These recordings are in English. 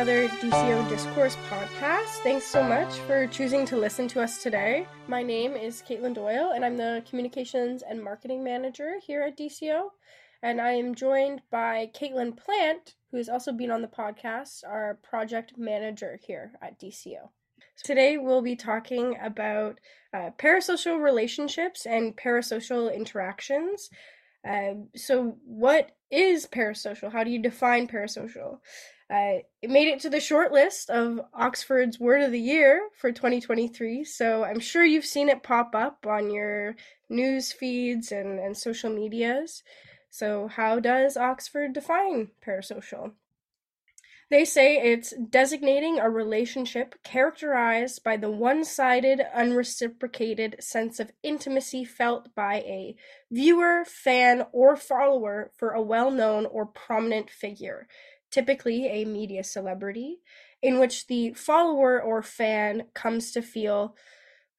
Another DCO Discourse podcast. Thanks so much for choosing to listen to us today. My name is Katelyn Doyle, and I'm the Communications and Marketing Manager here at DCO. And I am joined by Caitlin Plant, who has also been on the podcast, our project manager here at DCO. Today, we'll be talking about uh, parasocial relationships and parasocial interactions. Um, so, what is parasocial? How do you define parasocial? Uh, it made it to the short list of Oxford's Word of the Year for 2023, so I'm sure you've seen it pop up on your news feeds and, and social medias. So, how does Oxford define parasocial? They say it's designating a relationship characterized by the one sided, unreciprocated sense of intimacy felt by a viewer, fan, or follower for a well known or prominent figure, typically a media celebrity, in which the follower or fan comes to feel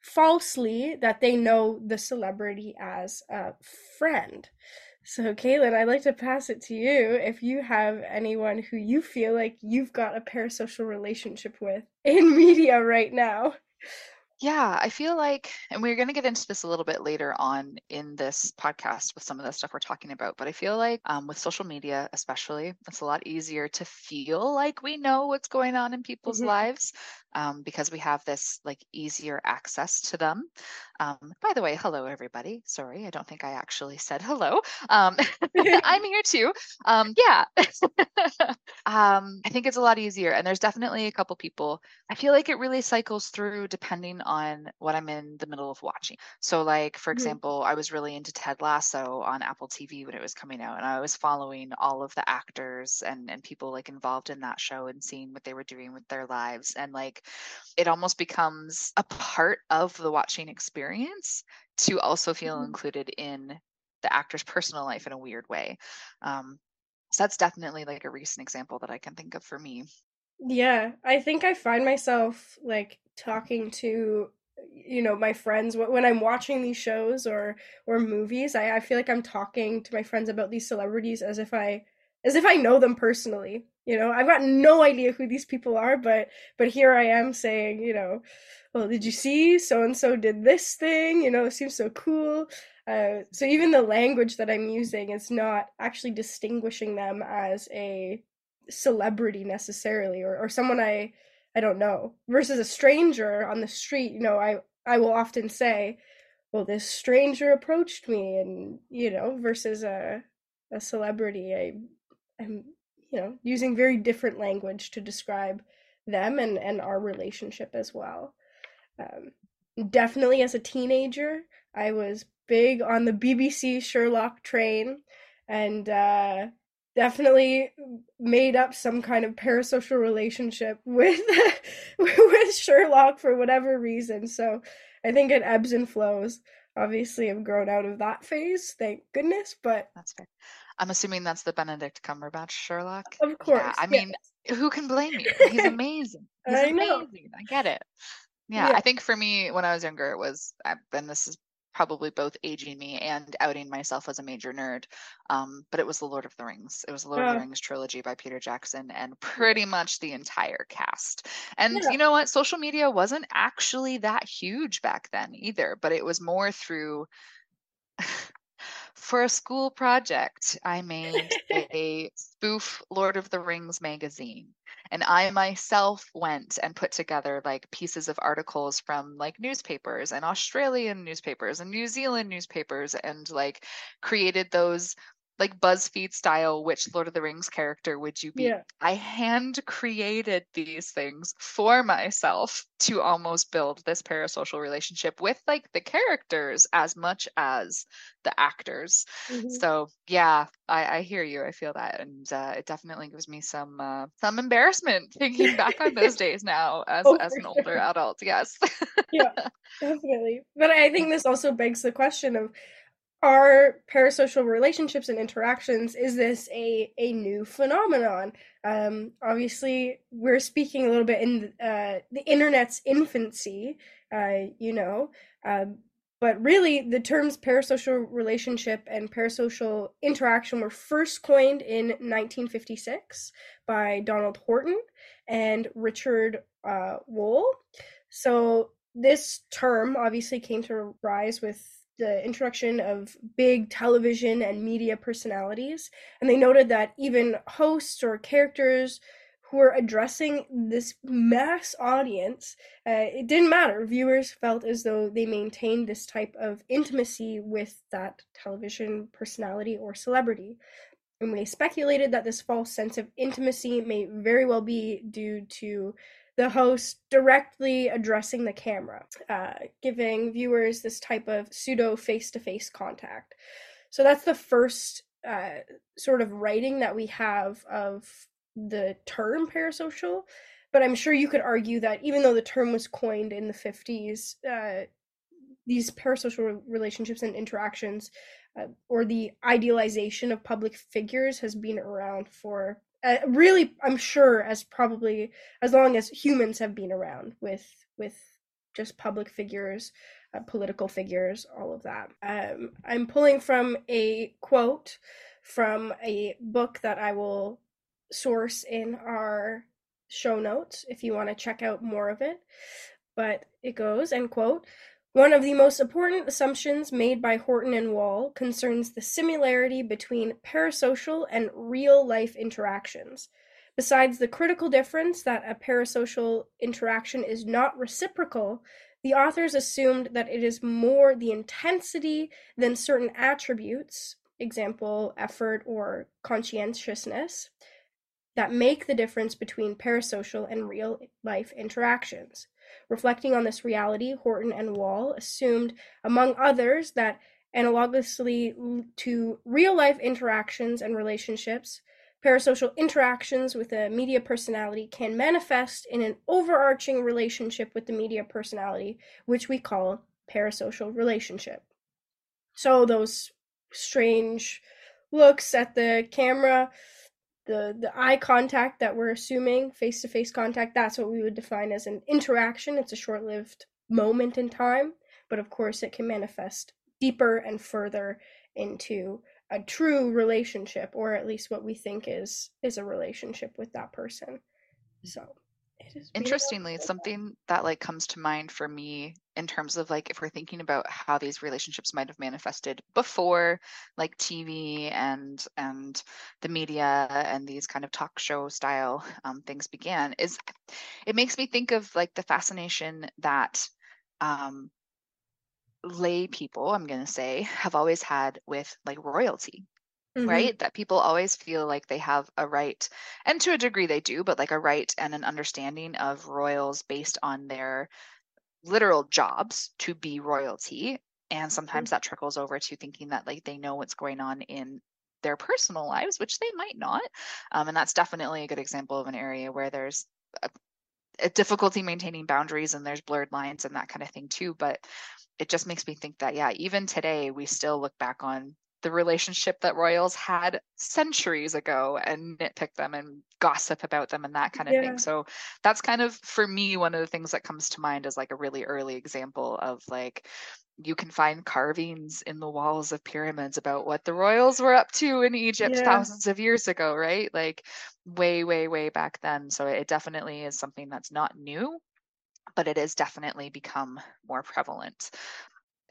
falsely that they know the celebrity as a friend. So, Katelyn, I'd like to pass it to you if you have anyone who you feel like you've got a parasocial relationship with in media right now. Yeah, I feel like, and we're going to get into this a little bit later on in this podcast with some of the stuff we're talking about, but I feel like um, with social media, especially, it's a lot easier to feel like we know what's going on in people's Mhm. lives um, because we have this like easier access to them. Um, by the way, hello, everybody. Sorry, I don't think I actually said hello. Um, I'm here too. Um, yeah. um, I think it's a lot easier. And there's definitely a couple people I feel like it really cycles through depending on what I'm in the middle of watching. So, like, for Mhm. example, I was really into Ted Lasso on Apple TV when it was coming out, and I was following all of the actors and, and people like involved in that show and seeing what they were doing with their lives. And like, it almost becomes a part of the watching experience to also feel Mhm. included in the actor's personal life in a weird way. Um, so, that's definitely like a recent example that I can think of for me. Yeah, I think I find myself like talking to you know my friends when I'm watching these shows or or movies. I, I feel like I'm talking to my friends about these celebrities as if I as if I know them personally. You know, I've got no idea who these people are, but but here I am saying, you know, well, did you see so and so did this thing? You know, it seems so cool. Uh, so even the language that I'm using is not actually distinguishing them as a celebrity necessarily or, or someone I I don't know versus a stranger on the street, you know, I I will often say, well this stranger approached me and you know, versus a a celebrity I am you know, using very different language to describe them and and our relationship as well. Um, definitely as a teenager, I was big on the BBC Sherlock train and uh definitely made up some kind of parasocial relationship with with Sherlock for whatever reason. So I think it ebbs and flows. Obviously, I've grown out of that phase, thank goodness. But That's fair. I'm assuming that's the Benedict Cumberbatch Sherlock. of course, Yeah, I yes. mean, who can blame you? He's amazing. He's I know. I get it. Yeah, Yeah. I think for me, when I was younger, it was, and this is probably both aging me and outing myself as a major nerd. Um, but it was The Lord of the Rings. It was the Lord of Ah. the Rings trilogy by Peter Jackson and pretty much the entire cast. And Yeah. you know what? Social media wasn't actually that huge back then either, but it was more through for a school project, I made a spoof Lord of the Rings magazine. And I myself went and put together like pieces of articles from like newspapers and Australian newspapers and New Zealand newspapers and like created those like BuzzFeed style, which Lord of the Rings character would you be? Yeah. I hand created these things for myself to almost build this parasocial relationship with like the characters as much as the actors. Mhm. So yeah, I, I hear you. I feel that, and uh, it definitely gives me some uh, some embarrassment thinking back on those days now as Oh, as an older adult. Yes. yeah, definitely. But I think this also begs the question of are parasocial relationships and interactions is this a a new phenomenon? Um obviously we're speaking a little bit in uh the internet's infancy uh you know um but really the terms parasocial relationship and parasocial interaction were first coined in 1956 by donald horton and richard uh wohl. So this term obviously came to rise with the introduction of big television and media personalities, and they noted that even hosts or characters who were addressing this mass audience, uh, it didn't matter. Viewers felt as though they maintained this type of intimacy with that television personality or celebrity. And they speculated that this false sense of intimacy may very well be due to the host directly addressing the camera, uh, giving viewers this type of pseudo face to face contact. So that's the first uh, sort of writing that we have of the term parasocial. But I'm sure you could argue that even though the term was coined in the 50s, uh, these parasocial relationships and interactions, uh, or the idealization of public figures, has been around for uh, really i'm sure as probably as long as humans have been around with with just public figures uh, political figures all of that. Um, i'm pulling from a quote from a book that i will source in our show notes if you want to check out more of it. But it goes end quote one of the most important assumptions made by Horton and Wohl concerns the similarity between parasocial and real life interactions. Besides the critical difference that a parasocial interaction is not reciprocal, the authors assumed that it is more the intensity than certain attributes, example, effort or conscientiousness, that make the difference between parasocial and real life interactions. Reflecting on this reality, Horton and Wohl assumed, among others, that analogously to real life interactions and relationships, parasocial interactions with a media personality can manifest in an overarching relationship with the media personality, which we call parasocial relationship. So those strange looks at the camera, the the eye contact that we're assuming face to face contact that's what we would define as an interaction. It's a short lived moment in time but of course it can manifest deeper and further into a true relationship or at least what we think is is a relationship with that person. Mm-hmm. So it is Interestingly, it's something that like comes to mind for me in terms of like if we're thinking about how these relationships might have manifested before like TV and and the media and these kind of talk show style um, things began is it makes me think of like the fascination that um, lay people I'm going to say have always had with like royalty Mhm. right? That people always feel like they have a right, and to a degree they do, but like a right and an understanding of royals based on their literal jobs to be royalty. And sometimes that trickles over to thinking that like they know what's going on in their personal lives, which they might not. Um, and that's definitely a good example of an area where there's a, a difficulty maintaining boundaries and there's blurred lines and that kind of thing too. But it just makes me think that, yeah, even today we still look back on the relationship that royals had centuries ago and nitpick them and gossip about them and that kind of Yeah. thing. So that's kind of for me one of the things that comes to mind as like a really early example of like you can find carvings in the walls of pyramids about what the royals were up to in Egypt Yeah. thousands of years ago, right? Like way, way, way back then. So it definitely is something that's not new, but it has definitely become more prevalent.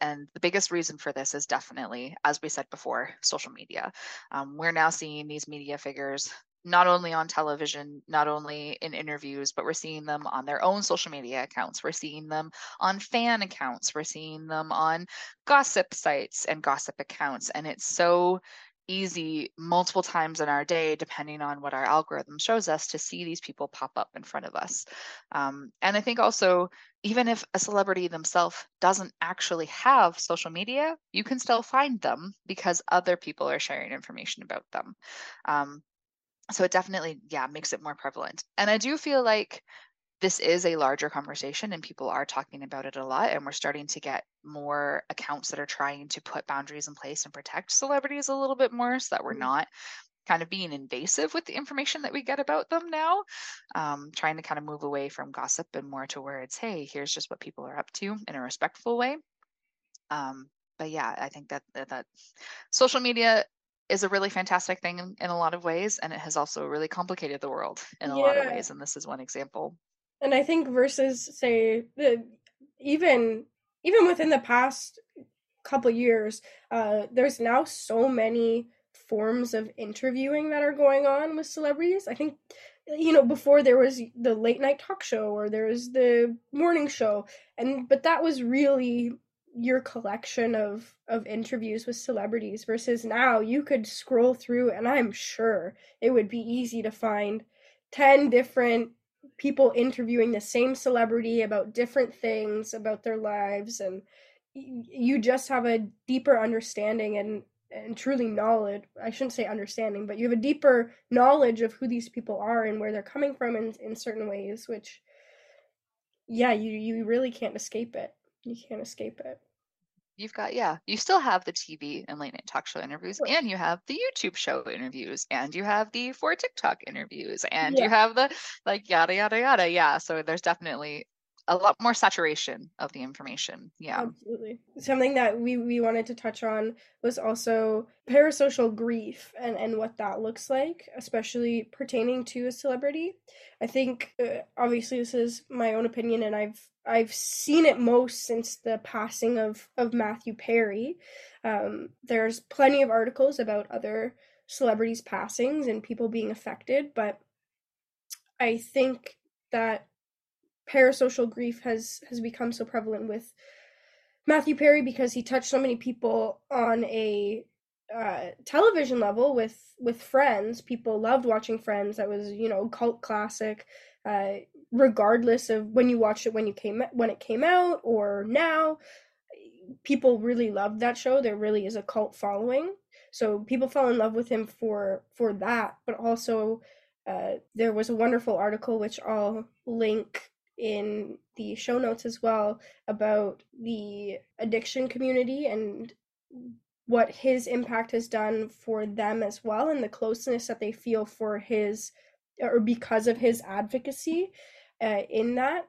And the biggest reason for this is definitely, as we said before, social media. Um, we're now seeing these media figures not only on television, not only in interviews, but we're seeing them on their own social media accounts. We're seeing them on fan accounts. We're seeing them on gossip sites and gossip accounts. And it's so easy multiple times in our day, depending on what our algorithm shows us, to see these people pop up in front of us. Um, and I think also, even if a celebrity themselves doesn't actually have social media, you can still find them because other people are sharing information about them. Um, so it definitely, yeah, makes it more prevalent. And I do feel like this is a larger conversation and people are talking about it a lot and we're starting to get more accounts that are trying to put boundaries in place and protect celebrities a little bit more so that we're mm-hmm. not kind of being invasive with the information that we get about them now um, trying to kind of move away from gossip and more to where it's hey here's just what people are up to in a respectful way um, but yeah i think that, that that social media is a really fantastic thing in, in, a lot of ways and it has also really complicated the world in a yeah. lot of ways and this is one example and I think versus say the even even within the past couple years, uh, there's now so many forms of interviewing that are going on with celebrities. I think you know before there was the late night talk show or there was the morning show and but that was really your collection of of interviews with celebrities versus now you could scroll through and I'm sure it would be easy to find 10 different people interviewing the same celebrity about different things about their lives and you just have a deeper understanding and and truly knowledge i shouldn't say understanding but you have a deeper knowledge of who these people are and where they're coming from in, in certain ways which yeah you you really can't escape it. You can't escape it you've got yeah you still have the tv and late night talk show interviews and you have the youtube show interviews and you have the for tiktok interviews and yeah. you have the like yada yada yada yeah so there's definitely a lot more saturation of the information. Yeah. Absolutely. Something that we, we wanted to touch on was also parasocial grief and, and what that looks like, especially pertaining to a celebrity. I think uh, obviously this is my own opinion and I've I've seen it most since the passing of, of Matthew Perry. Um, there's plenty of articles about other celebrities' passings and people being affected, but I think that parasocial grief has has become so prevalent with Matthew Perry because he touched so many people on a uh, television level with with Friends. People loved watching Friends. That was you know cult classic. Uh, regardless of when you watched it when you came when it came out or now, people really loved that show. There really is a cult following. So people fell in love with him for for that, but also uh, there was a wonderful article which I'll link in the show notes as well about the addiction community and what his impact has done for them as well and the closeness that they feel for his or because of his advocacy uh, in that.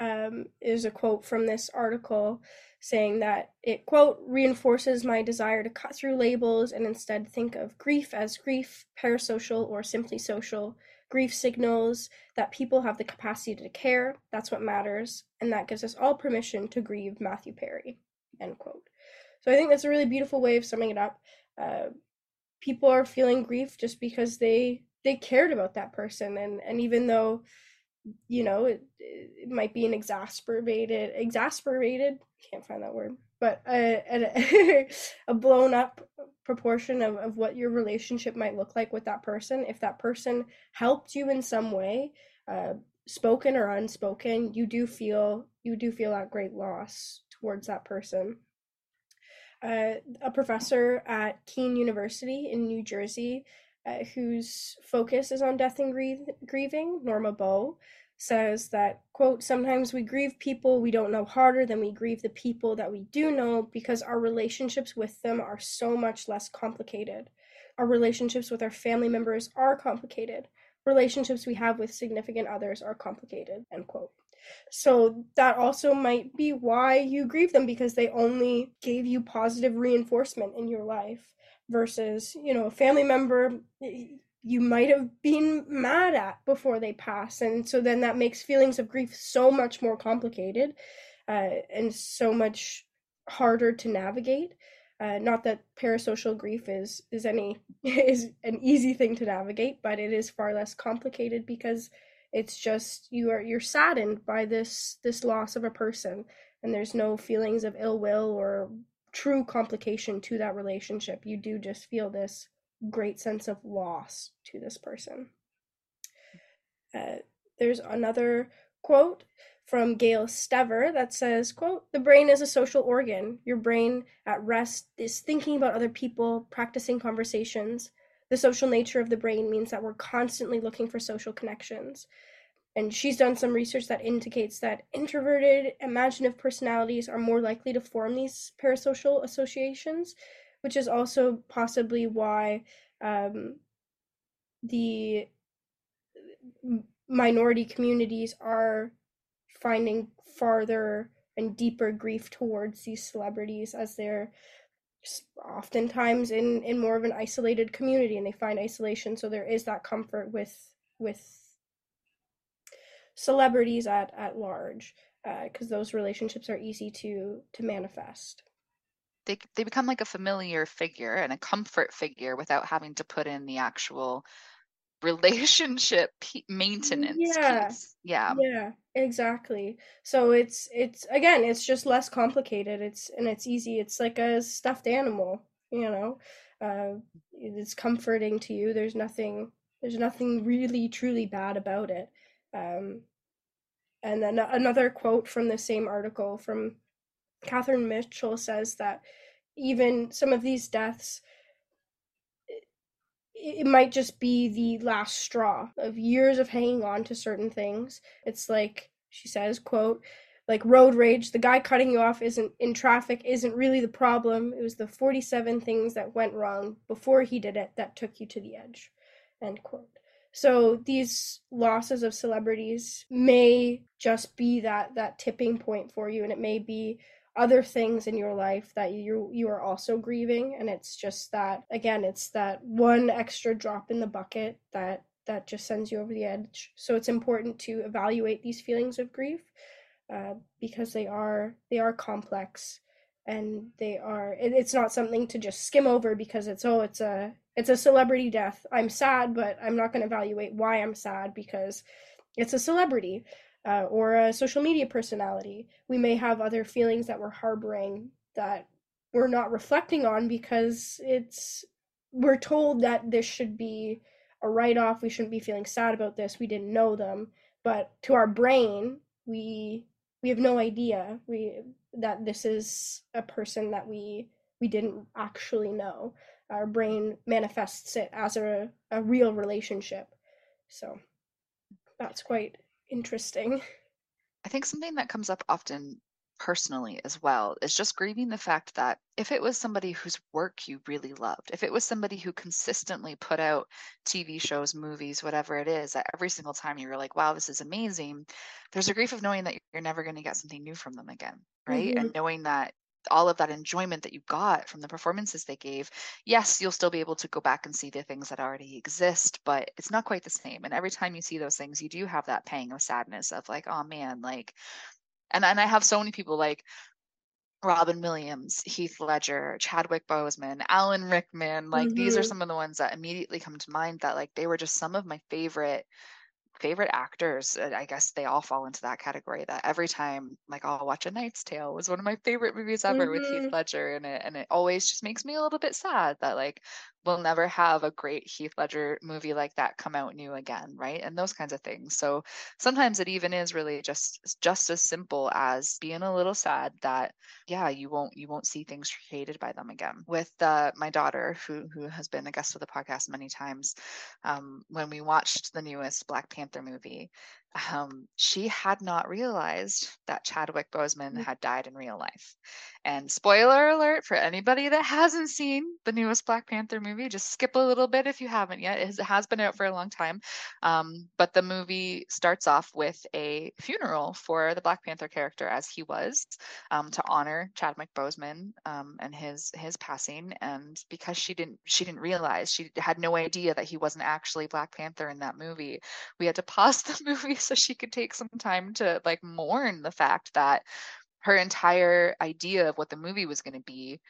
Um, is a quote from this article saying that it quote reinforces my desire to cut through labels and instead think of grief as grief parasocial or simply social Grief signals that people have the capacity to care. That's what matters. And that gives us all permission to grieve Matthew Perry. End quote. So I think that's a really beautiful way of summing it up. Uh, people are feeling grief just because they they cared about that person and and even though you know it, it might be an exasperated exasperated can't find that word but a, a, a blown up proportion of, of what your relationship might look like with that person. If that person helped you in some way uh, spoken or unspoken you do feel you do feel that great loss towards that person. Uh, a professor at kean university in new jersey uh, whose focus is on death and grieving norma bowe says that quote sometimes we grieve people we don't know harder than we grieve the people that we do know because our relationships with them are so much less complicated. Our relationships with our family members are complicated. Relationships we have with significant others are complicated end quote. So that also might be why you grieve them because they only gave you positive reinforcement in your life versus you know a family member you might have been mad at before they pass and so then that makes feelings of grief so much more complicated uh, and so much harder to navigate. Uh, not that parasocial grief is is any is an easy thing to navigate, but it is far less complicated because it's just you are you're saddened by this this loss of a person, and there's no feelings of ill will or true complication to that relationship. You do just feel this great sense of loss to this person. Uh, there's another quote from Gayle Stever that says, quote, the brain is a social organ. Your brain at rest is thinking about other people, practicing conversations. The social nature of the brain means that we're constantly looking for social connections. And she's done some research that indicates that introverted, imaginative personalities are more likely to form these parasocial associations, which is also possibly why um, the minority communities are finding farther and deeper grief towards these celebrities as they're oftentimes in in more of an isolated community and they find isolation. So there is that comfort with with celebrities at at large because uh, those relationships are easy to to manifest they they become like a familiar figure and a comfort figure without having to put in the actual relationship maintenance yeah piece. yeah. yeah exactly. So it's it's again it's just less complicated it's and it's easy it's like a stuffed animal you know? Uh it's comforting to you there's nothing there's nothing really truly bad about it. Um and then another quote from the same article from Catherine Mitchell says that even some of these deaths it might just be the last straw of years of hanging on to certain things. It's like she says, quote, like road rage, the guy cutting you off isn't in traffic isn't really the problem. It was the 47 things that went wrong before he did it that took you to the edge. End quote. So these losses of celebrities may just be that that tipping point for you and it may be other things in your life that you you are also grieving. And it's just that again it's that one extra drop in the bucket that that just sends you over the edge. So it's important to evaluate these feelings of grief uh, because they are they are complex and they are it, it's not something to just skim over because it's oh it's a it's a celebrity death. I'm sad but i'm not going to evaluate why i'm sad because it's a celebrity uh, or a social media personality. We may have other feelings that we're harboring that we're not reflecting on because it's we're told that this should be a write off. We shouldn't be feeling sad about this. We didn't know them, but to our brain, we we have no idea we that this is a person that we we didn't actually know. Our brain manifests it as a, a real relationship. So that's quite interesting. I think something that comes up often personally as well is just grieving the fact that if it was somebody whose work you really loved, if it was somebody who consistently put out TV shows, movies, whatever it is, that every single time you were like, wow, this is amazing, there's a grief of knowing that you're never going to get something new from them again, right? Mm-hmm. And knowing that all of that enjoyment that you got from the performances they gave yes you'll still be able to go back and see the things that already exist but it's not quite the same and every time you see those things you do have that pang of sadness of like oh man like and and i have so many people like Robin Williams, Heath Ledger, Chadwick Boseman, Alan Rickman, like mm-hmm. these are mm-hmm. some of the ones that immediately come to mind that like they were just some of my favorite favorite actors i guess they all fall into that category that every time like i'll watch a knight's tale was one of my favorite movies ever mm-hmm. with heath mm-hmm. ledger in it and it always just makes me a little bit sad that like we'll never have a great heath ledger movie like that come out new again right and those kinds of things so sometimes it even is really just just as simple as being a little sad that yeah you won't you won't see things created by them again with uh, my daughter who who has been a guest of the podcast many times um, when we watched the newest black panther Panther movie, um, she had not realized that Chadwick Boseman mm. had died in real life. And spoiler alert for anybody that hasn't seen the newest Black Panther movie, just skip a little bit if you haven't yet. It has been out for a long time. Um, but the movie starts off with a funeral for the Black Panther character as he was um, to honor Chadwick Boseman um, and his his passing. And because she didn't she didn't realize she had no idea that he wasn't actually Black Panther in that movie, we had to pause the movie so she could take some time to like mourn the fact that her entire idea of what the movie was going to be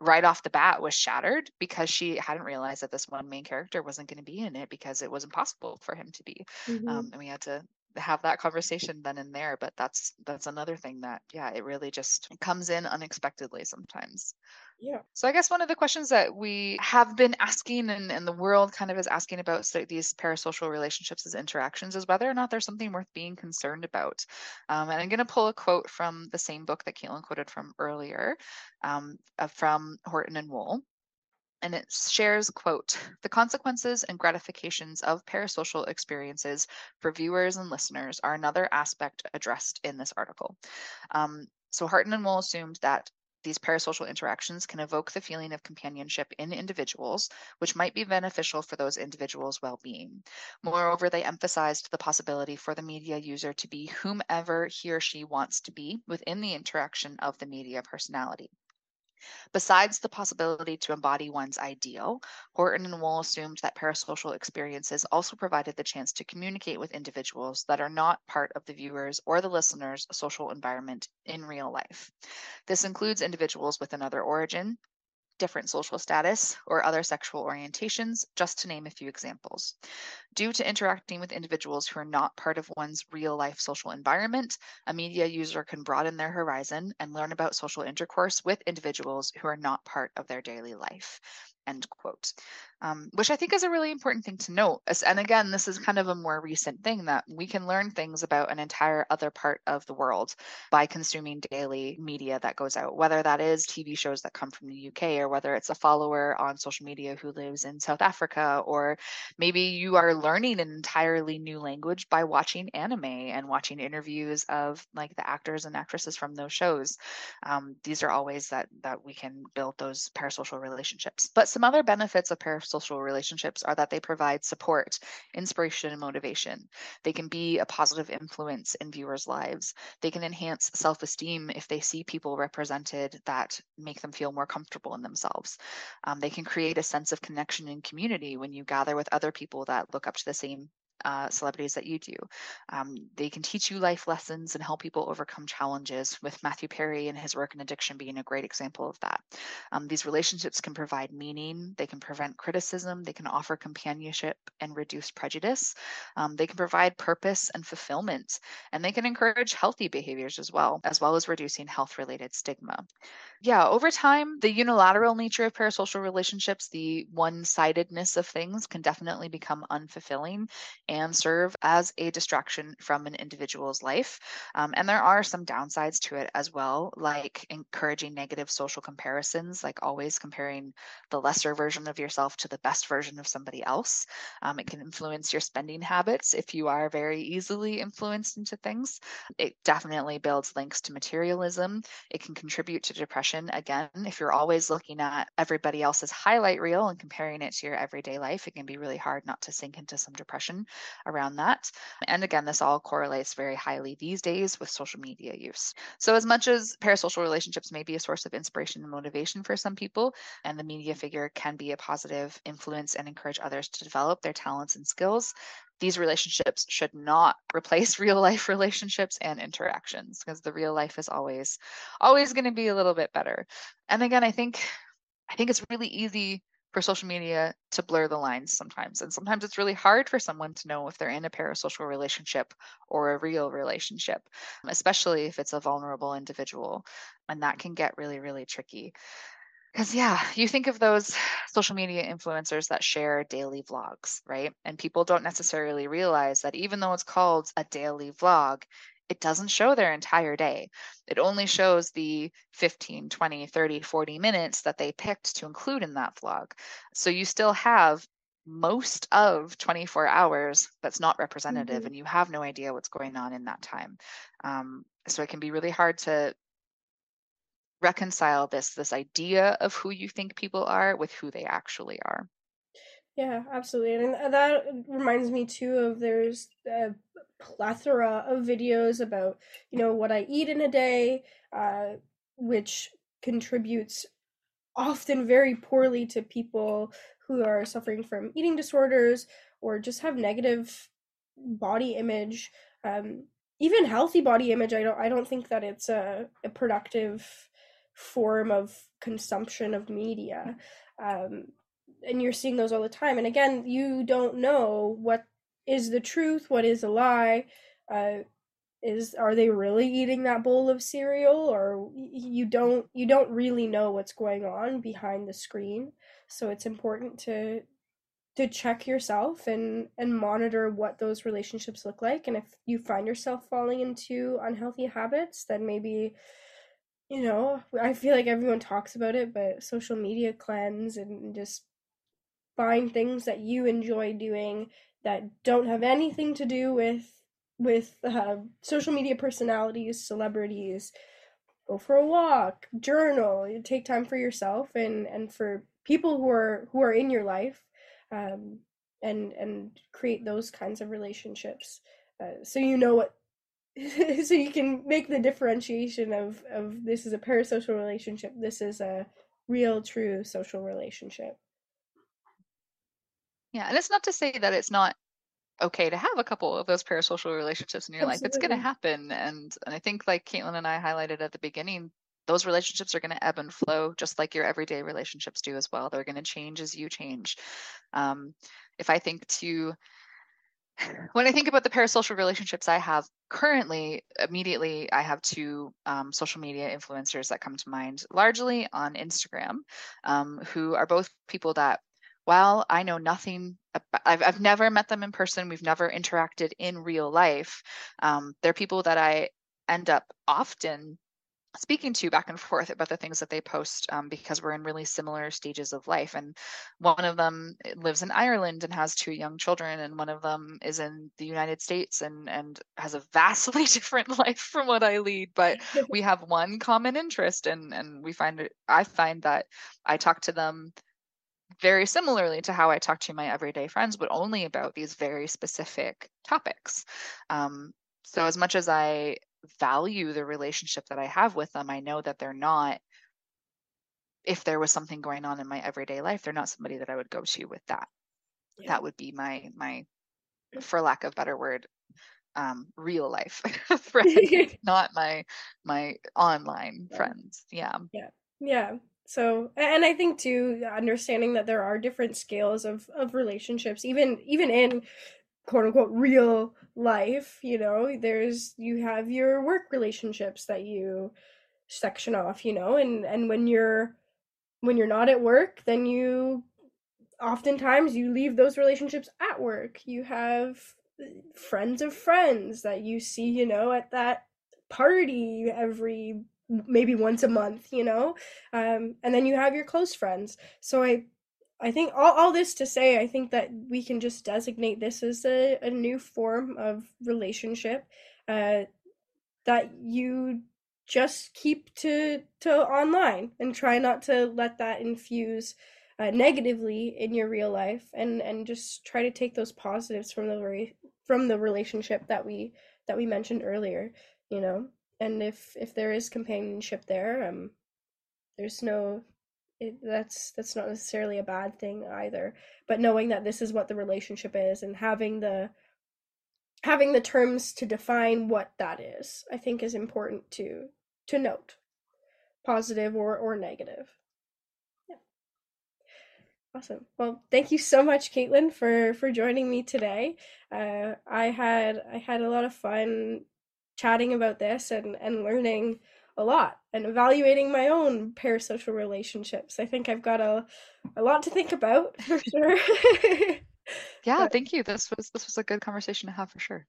right off the bat was shattered because she hadn't realized that this one main character wasn't going to be in it because it was impossible for him to be mm-hmm. um, and we had to have that conversation then and there but that's that's another thing that yeah it really just comes in unexpectedly sometimes. Yeah. So i guess one of the questions that we have been asking and, and the world kind of is asking about so these parasocial relationships as interactions is whether or not there's something worth being concerned about. Um, and i'm going to pull a quote from the same book that caitlin quoted from earlier um, uh, from horton and wohl and it shares quote the consequences and gratifications of parasocial experiences for viewers and listeners are another aspect addressed in this article um, so horton and wohl assumed that these parasocial interactions can evoke the feeling of companionship in individuals, which might be beneficial for those individuals' well being. Moreover, they emphasized the possibility for the media user to be whomever he or she wants to be within the interaction of the media personality. Besides the possibility to embody one's ideal, Horton and Wohl assumed that parasocial experiences also provided the chance to communicate with individuals that are not part of the viewer's or the listener's social environment in real life. This includes individuals with another origin, different social status, or other sexual orientations, just to name a few examples. Due to interacting with individuals who are not part of one's real life social environment, a media user can broaden their horizon and learn about social intercourse with individuals who are not part of their daily life end quote um, which i think is a really important thing to note and again this is kind of a more recent thing that we can learn things about an entire other part of the world by consuming daily media that goes out whether that is tv shows that come from the uk or whether it's a follower on social media who lives in south africa or maybe you are learning an entirely new language by watching anime and watching interviews of like the actors and actresses from those shows. Um, these are all ways that that we can build those parasocial relationships. But some other benefits of parasocial relationships are that they provide support, inspiration, and motivation. They can be a positive influence in viewers' lives. They can enhance self esteem if they see people represented that make them feel more comfortable in themselves. Um, they can create a sense of connection and community when you gather with other people that look up to the same uh, celebrities that you do. Um, they can teach you life lessons and help people overcome challenges, with Matthew Perry and his work in addiction being a great example of that. Um, these relationships can provide meaning, they can prevent criticism, they can offer companionship and reduce prejudice, um, they can provide purpose and fulfillment, and they can encourage healthy behaviors as well, as well as reducing health related stigma. Yeah, over time, the unilateral nature of parasocial relationships, the one sidedness of things, can definitely become unfulfilling and serve as a distraction from an individual's life. Um, and there are some downsides to it as well, like encouraging negative social comparisons, like always comparing the lesser version of yourself to the best version of somebody else. Um, it can influence your spending habits if you are very easily influenced into things. It definitely builds links to materialism. It can contribute to depression. Again, if you're always looking at everybody else's highlight reel and comparing it to your everyday life, it can be really hard not to sink into some depression around that. And again, this all correlates very highly these days with social media use. So, as much as parasocial relationships may be a source of inspiration and motivation for some people, and the media figure can be a positive influence and encourage others to develop their talents and skills, these relationships should not replace real life relationships and interactions because the real life is always always going to be a little bit better and again i think i think it's really easy for social media to blur the lines sometimes. And sometimes it's really hard for someone to know if they're in a parasocial relationship or a real relationship, um, especially if it's a vulnerable individual. And that can get really, really tricky. Because, yeah, you think of those social media influencers that share daily vlogs, right? And people don't necessarily realize that even though it's called a daily vlog, it doesn't show their entire day. It only shows the 15, 20, 30, 40 minutes that they picked to include in that vlog. So you still have most of 24 hours that's not representative mm-hmm. and you have no idea what's going on in that time. Um, so it can be really hard to reconcile this this idea of who you think people are with who they actually are. Yeah, absolutely. And that reminds me too of there's a plethora of videos about, you know, what I eat in a day, uh, which contributes often very poorly to people who are suffering from eating disorders or just have negative body image. Um, even healthy body image i don't i don't think that it's a, a productive form of consumption of media um, and you're seeing those all the time. And again you don't know what is the truth what is a lie uh, is are they really eating that bowl of cereal? Or you don't you don't really know what's going on behind the screen. So it's important to to check yourself and and monitor what those relationships look like. And if you find yourself falling into unhealthy habits then maybe you know i feel like everyone talks about it but social media cleanse and just find things that you enjoy doing that don't have anything to do with with uh, social media personalities celebrities. Go for a walk journal take time for yourself and and for people who are who are in your life um, and and create those kinds of relationships uh, so you know what so you can make the differentiation of of this is a parasocial relationship this is a real true social relationship yeah and it's not to say that it's not okay to have a couple of those parasocial relationships in your Absolutely. life it's going to happen and and i think like caitlin and i highlighted at the beginning those relationships are going to ebb and flow just like your everyday relationships do as well they're going to change as you change um, if i think to when I think about the parasocial relationships I have currently, immediately I have two um, social media influencers that come to mind, largely on Instagram, um, who are both people that, while I know nothing, about, I've, I've never met them in person, we've never interacted in real life, um, they're people that I end up often speaking to back and forth about the things that they post um, because we're in really similar stages of life. And one of them eh, lives in Ireland and has two young children, and one of them is in the United States and and has a vastly different life from what I lead. But we have one common interest, and and we find it. I find that I talk to them very similarly to how I talk to my everyday friends, but only about these very specific topics. Um, so as much as I value the relationship that I have with them. I know that they're not if there was something going on in my everyday life, they're not somebody that I would go to with that. Yeah. That would be my my for lack of better word um real life friend, not my my online yeah. friends. Yeah. Yeah. Yeah. So and I think too understanding that there are different scales of of relationships even even in quote unquote real life you know there's you have your work relationships that you section off you know and and when you're when you're not at work then you oftentimes you leave those relationships at work. You have uh, friends of friends that you see you know at that party every maybe once a month you know? Um, and then you have your close friends. So i I think all, all this to say, I think that we can just designate this as a, a new form of relationship uh, that you just keep to to online and try not to let that infuse uh, negatively in your real life and and just try to take those positives from the re- from the relationship that we that we mentioned earlier you know and if if there is companionship there um there's no it, that's that's not necessarily a bad thing either. But knowing that this is what the relationship is and having the having the terms to define what that is i think is important to to note positive or or negative. Yeah. Awesome. Well thank you so much caitlin for for joining me today. Uh i had i had a lot of fun chatting about this and and learning a lot and evaluating my own parasocial relationships. I think I've got a a lot to think about for sure. yeah, but, thank you. This was this was a good conversation to have for sure.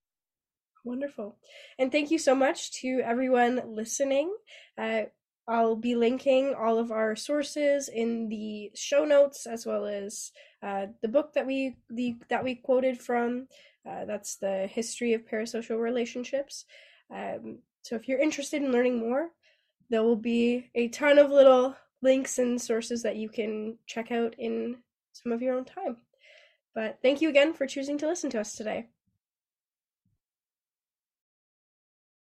Wonderful. And thank you so much to everyone listening. Uh, I'll be linking all of our sources in the show notes as well as uh, the book that we the that we quoted from. Uh, that's the history of parasocial relationships. Um, so if you're interested in learning more, there will be a ton of little links and sources that you can check out in some of your own time. But thank you again for choosing to listen to us today.